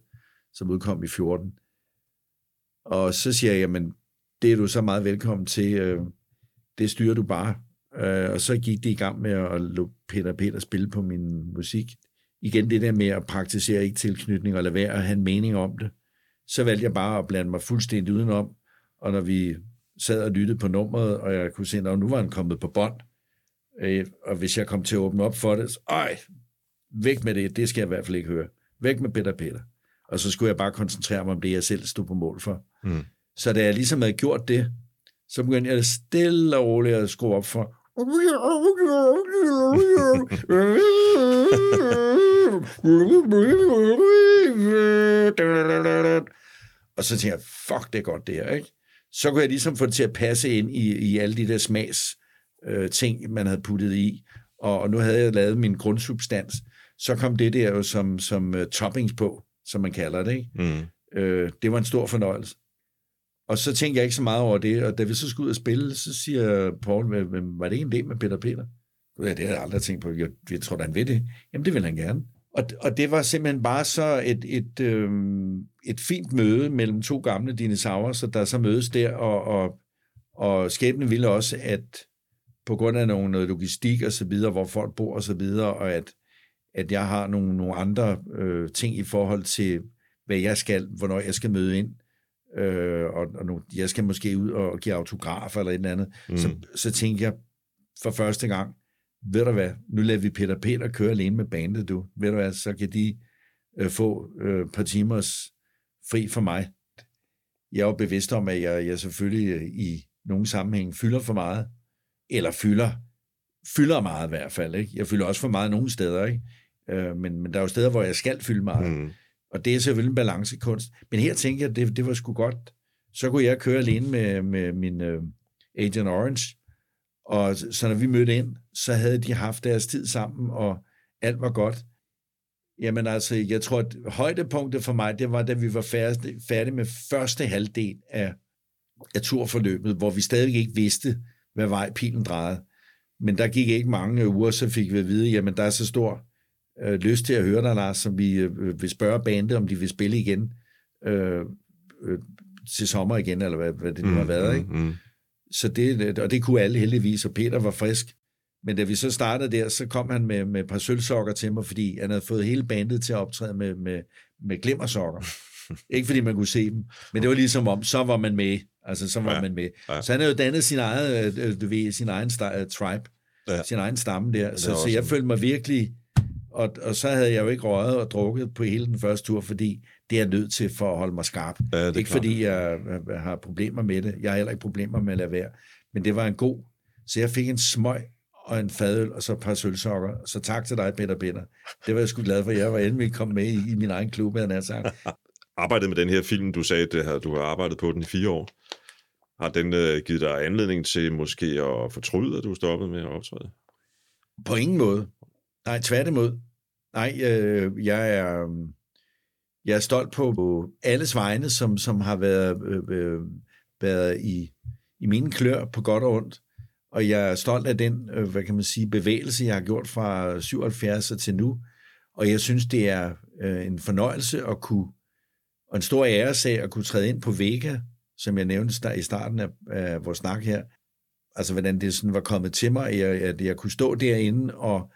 som udkom i 14. Og så siger jeg, jamen, det er du så meget velkommen til. øh, Det styrer du bare. Øh, Og så gik det i gang med at lade Peter Peter spille på min musik. Igen det der med at praktisere ikke tilknytning og lade være at have en mening om det. Så valgte jeg bare at blande mig fuldstændig udenom. Og når vi sad og lyttede på nummeret, og jeg kunne se, at nu var han kommet på bånd, Øh, og hvis jeg kom til at åbne op for det, så, ej, væk med det, det skal jeg i hvert fald ikke høre. Væk med Peter Peter. Og så skulle jeg bare koncentrere mig om det, jeg selv stod på mål for. Mm. Så da jeg ligesom havde gjort det, så begyndte jeg stille og roligt at skrue op for. Og så tænkte jeg, fuck, det er godt det her, ikke? Så kunne jeg ligesom få det til at passe ind i, i alle de der smags øh, ting, man havde puttet i. Og, og nu havde jeg lavet min grundsubstans. Så kom det der jo som, som uh, toppings på, som man kalder det. Ikke? Mm. Øh, det var en stor fornøjelse. Og så tænkte jeg ikke så meget over det, og da vi så skulle ud og spille, så siger Paul, var det en idé med Peter Peter? Ja, det havde jeg aldrig tænkt på. Jeg, jeg tror, han ved det. Jamen, det vil han gerne. Og, og det var simpelthen bare så et, et, øh, et fint møde mellem to gamle dinosaurer, så der så mødes der, og, og, og skæbnen ville også, at på grund af nogle, noget logistik og så videre, hvor folk bor og så videre, og at, at jeg har nogle, nogle andre øh, ting i forhold til, hvad jeg skal, hvornår jeg skal møde ind, øh, og, og nu, jeg skal måske ud og give autografer eller et eller andet, mm. så, så tænkte jeg for første gang, ved du hvad, nu lader vi Peter Peter køre alene med bandet, du. Ved du hvad, så kan de øh, få øh, et par timers fri for mig. Jeg er jo bevidst om, at jeg, jeg selvfølgelig øh, i nogle sammenhæng fylder for meget, eller fylder, fylder meget i hvert fald. Ikke? Jeg fylder også for meget nogle steder, ikke? Øh, men, men der er jo steder, hvor jeg skal fylde meget. Mm. Og det er selvfølgelig en balancekunst. Men her tænker jeg, at det, det var sgu godt. Så kunne jeg køre alene med, med min øh, Agent Orange. Og så når vi mødte ind, så havde de haft deres tid sammen, og alt var godt. Jamen altså, jeg tror, at højdepunktet for mig, det var, da vi var færdige, færdige med første halvdel af, af turforløbet, hvor vi stadig ikke vidste, hvad vej pilen drejede. Men der gik ikke mange uger, så fik vi at vide, jamen der er så stor øh, lyst til at høre dig, Lars, som vi øh, vil spørge bandet, om de vil spille igen øh, øh, til sommer igen, eller hvad, hvad det nu har været. Ikke? Mm. Så det, og det kunne alle heldigvis, og Peter var frisk. Men da vi så startede der, så kom han med, med et par sølvsokker til mig, fordi han havde fået hele bandet til at optræde med, med, med glimmersokker. Ikke fordi man kunne se dem, men det var ligesom om, så var man med. Altså, så var Ja, man med. ja. Så han havde jo dannet sin egen, øh, du ved, sin egen sta- øh, tribe, Ja. sin egen stamme der. er Så, så jeg følte mig virkelig Og, og så havde jeg jo ikke røget og drukket på hele den første tur, fordi det er jeg nødt til for at holde mig skarp. Ja, ikke klart. fordi jeg, jeg har problemer med det. Jeg har heller ikke problemer med at lade være. Men det var en god. Så jeg fik en smøg og en fadøl, og så et par sølvsokker. Så tak til dig, Peter Peter. Det var jeg sgu glad for. Jeg var endelig kommet med i, i min egen klub, havde jeg sagt. Arbejdet med den her film, du sagde, det her, du har arbejdet på den i fire år. Har den øh, givet dig anledning til måske at fortryde, at du stoppede med at optræde? På ingen måde. Nej, tværtimod. Nej, øh, jeg er... Øh, jeg er stolt på, alle alles vegne, som, som har været, øh, øh, været i, i mine klør på godt og ondt. Og jeg er stolt af den, øh, hvad kan man sige, bevægelse, jeg har gjort fra 77 til nu. Og jeg synes, det er øh, en fornøjelse at kunne, og en stor æresag at kunne træde ind på Vega, som jeg nævnte der i starten af, af vores snak her. Altså, hvordan det sådan var kommet til mig, at jeg, at jeg kunne stå derinde og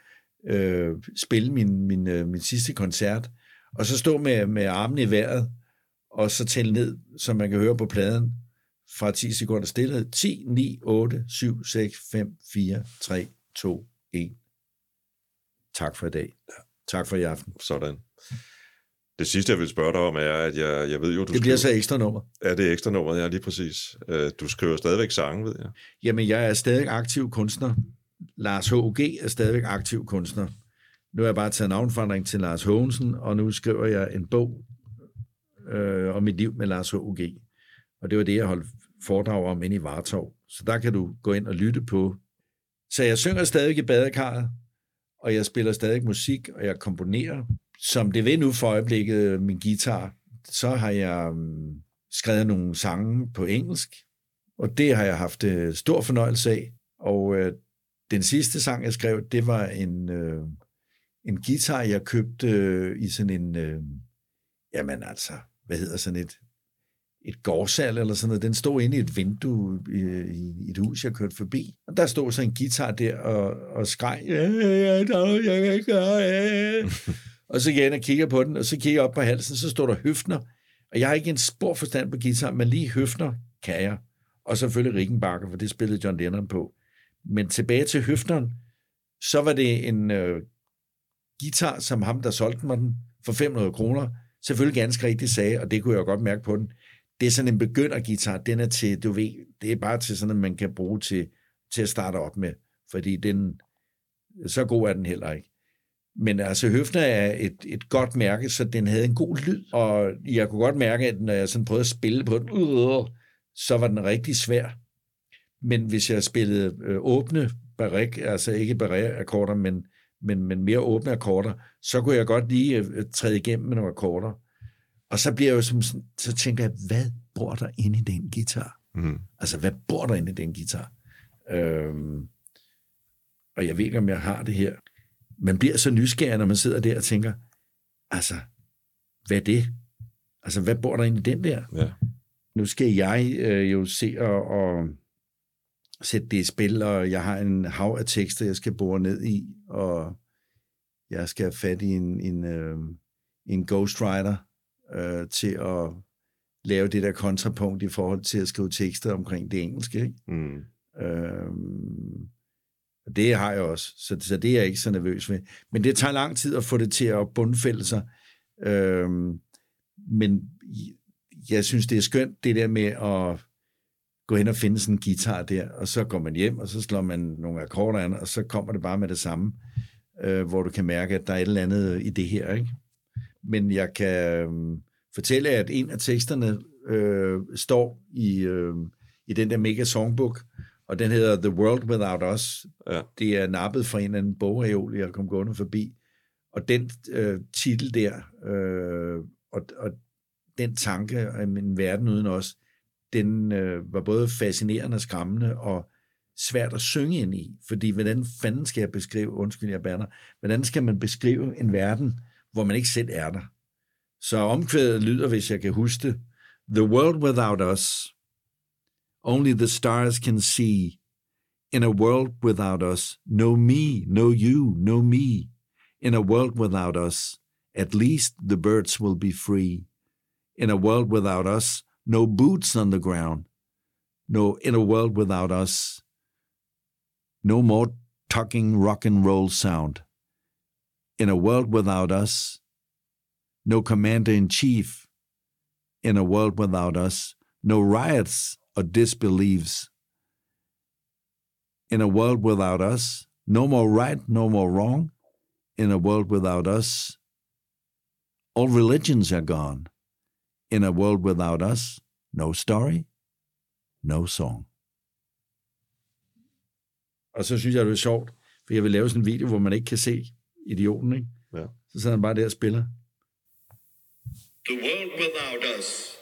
øh, spille min, min, øh, min sidste koncert, og så stå med, med armene i vejret, og så tælle ned, som man kan høre på pladen, fra 10 sekunder stillhed. 10, 9, 8, 7, 6, 5, 4, 3, 2, 1. Tak for i dag. Tak for i aften. Sådan. Det sidste, jeg vil spørge dig om, er, at jeg, jeg ved jo, du Det bliver så skriver... ekstra nummer. Ja, det er ekstra nummer, ja, lige præcis. Øh, Du skriver stadigvæk sange, ved jeg. Jamen, jeg er stadig aktiv kunstner. Lars H.G. er stadigvæk aktiv kunstner. Nu har jeg bare taget navnforandring til Lars Hågensen, og nu skriver jeg en bog øh, om mit liv med Lars H.G. Og det var det, jeg holdt foredrag om inde i Vartov. Så der kan du gå ind og lytte på. Så jeg synger stadig i badekarret, og jeg spiller stadig musik, og jeg komponerer. Som det ved nu for øjeblikket, min guitar, så har jeg um, skrevet nogle sange på engelsk, og det har jeg haft øh, stor fornøjelse af. Og øh, den sidste sang, jeg skrev, det var en, øh, en guitar, jeg købte øh, i sådan en, øh, jamen altså, hvad hedder sådan et, et gårdsal eller sådan noget. Den stod inde i et vindue i, i et hus, jeg kørte forbi. Og der stod så en guitar der og, og skreg. Og så gik jeg ind og kigger på den, og så kigger jeg op på halsen, så står der høfner. Og jeg har ikke en spor forstand på guitar, men lige høfner kan jeg. Og selvfølgelig Rickenbacker, for det spillede John Lennon på. Men tilbage til høfteren, så var det en øh, guitar, som ham, der solgte mig den for 500 kroner, selvfølgelig ganske rigtigt sagde, og det kunne jeg godt mærke på den. Det er sådan en begynderguitar, den er til, du ved, det er bare til sådan, at man kan bruge til, til at starte op med, fordi den, så god er den heller ikke. Men altså, Høfner er et, et godt mærke, så den havde en god lyd, og jeg kunne godt mærke, at når jeg sådan prøvede at spille på den, øh, så var den rigtig svær. Men hvis jeg spillede øh, åbne barik, altså ikke barré-akkorder, men, men, men mere åbne akkorder, så kunne jeg godt lige øh, træde igennem med nogle akkorder. Og så bliver jeg jo som, sådan- så tænker jeg, hvad bor der inde i den guitar? Mm. Altså, hvad bor der inde i den guitar? Øhm, og jeg ved ikke, om jeg har det her. Man bliver så nysgerrig, når man sidder der og tænker, altså, hvad er det? Altså, hvad bor der inde i den der? Ja. Nu skal jeg øh, jo se og, og sætte det i spil, og jeg har en hav af tekster, jeg skal bore ned i, og jeg skal have fat i en, en, øh, en ghostwriter øh, til at lave det der kontrapunkt i forhold til at skrive tekster omkring det engelske. Ikke? Mm. Og det har jeg også, så, så det er jeg ikke så nervøs ved. Men det tager lang tid at få det til at bundfælde sig. Øhm, men jeg synes, det er skønt, det der med at gå hen og finde sådan en guitar der, og så går man hjem, og så slår man nogle akkorder an, og så kommer det bare med det samme, øh, hvor du kan mærke, at der er et eller andet i det her. Ikke? Men jeg kan øh, fortælle, at en af teksterne øh, står i, øh, i den der mega songbook, og den hedder The World Without Us. Ja. Det er nappet fra en eller anden bogreol, jeg kom gående forbi. Og den øh, titel der, øh, og, og den tanke om en verden uden os, den øh, var både fascinerende og skræmmende, og svært at synge ind i. Fordi hvordan fanden skal jeg beskrive, undskyld jeg banner, hvordan skal man beskrive en verden, hvor man ikke selv er der? Så omkvædet lyder, hvis jeg kan huske det, The world without us, only the stars can see. In a world without us, no me, no you, no me. In a world without us, at least the birds will be free. In a world without us, no boots on the ground. No, in a world without us, no more tucking rock and roll sound. In a world without us, no commander in chief. In a world without us, no riots or disbeliefs. In a world without us, no more right, no more wrong. In a world without us, all religions are gone. In a world without us, no story, no song. Og så synes jeg, det er sjovt, for jeg vil lave sådan en video, hvor man ikke kan se idioten, ikke? Ja. Så sidder han bare der og spiller. The world without us.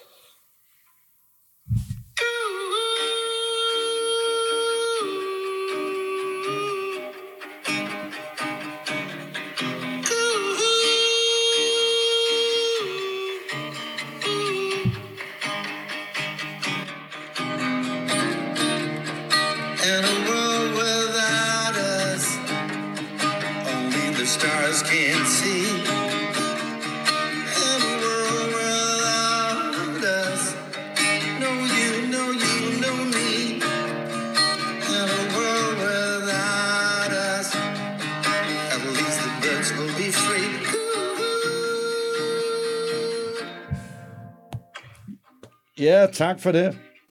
Ja, tak for det.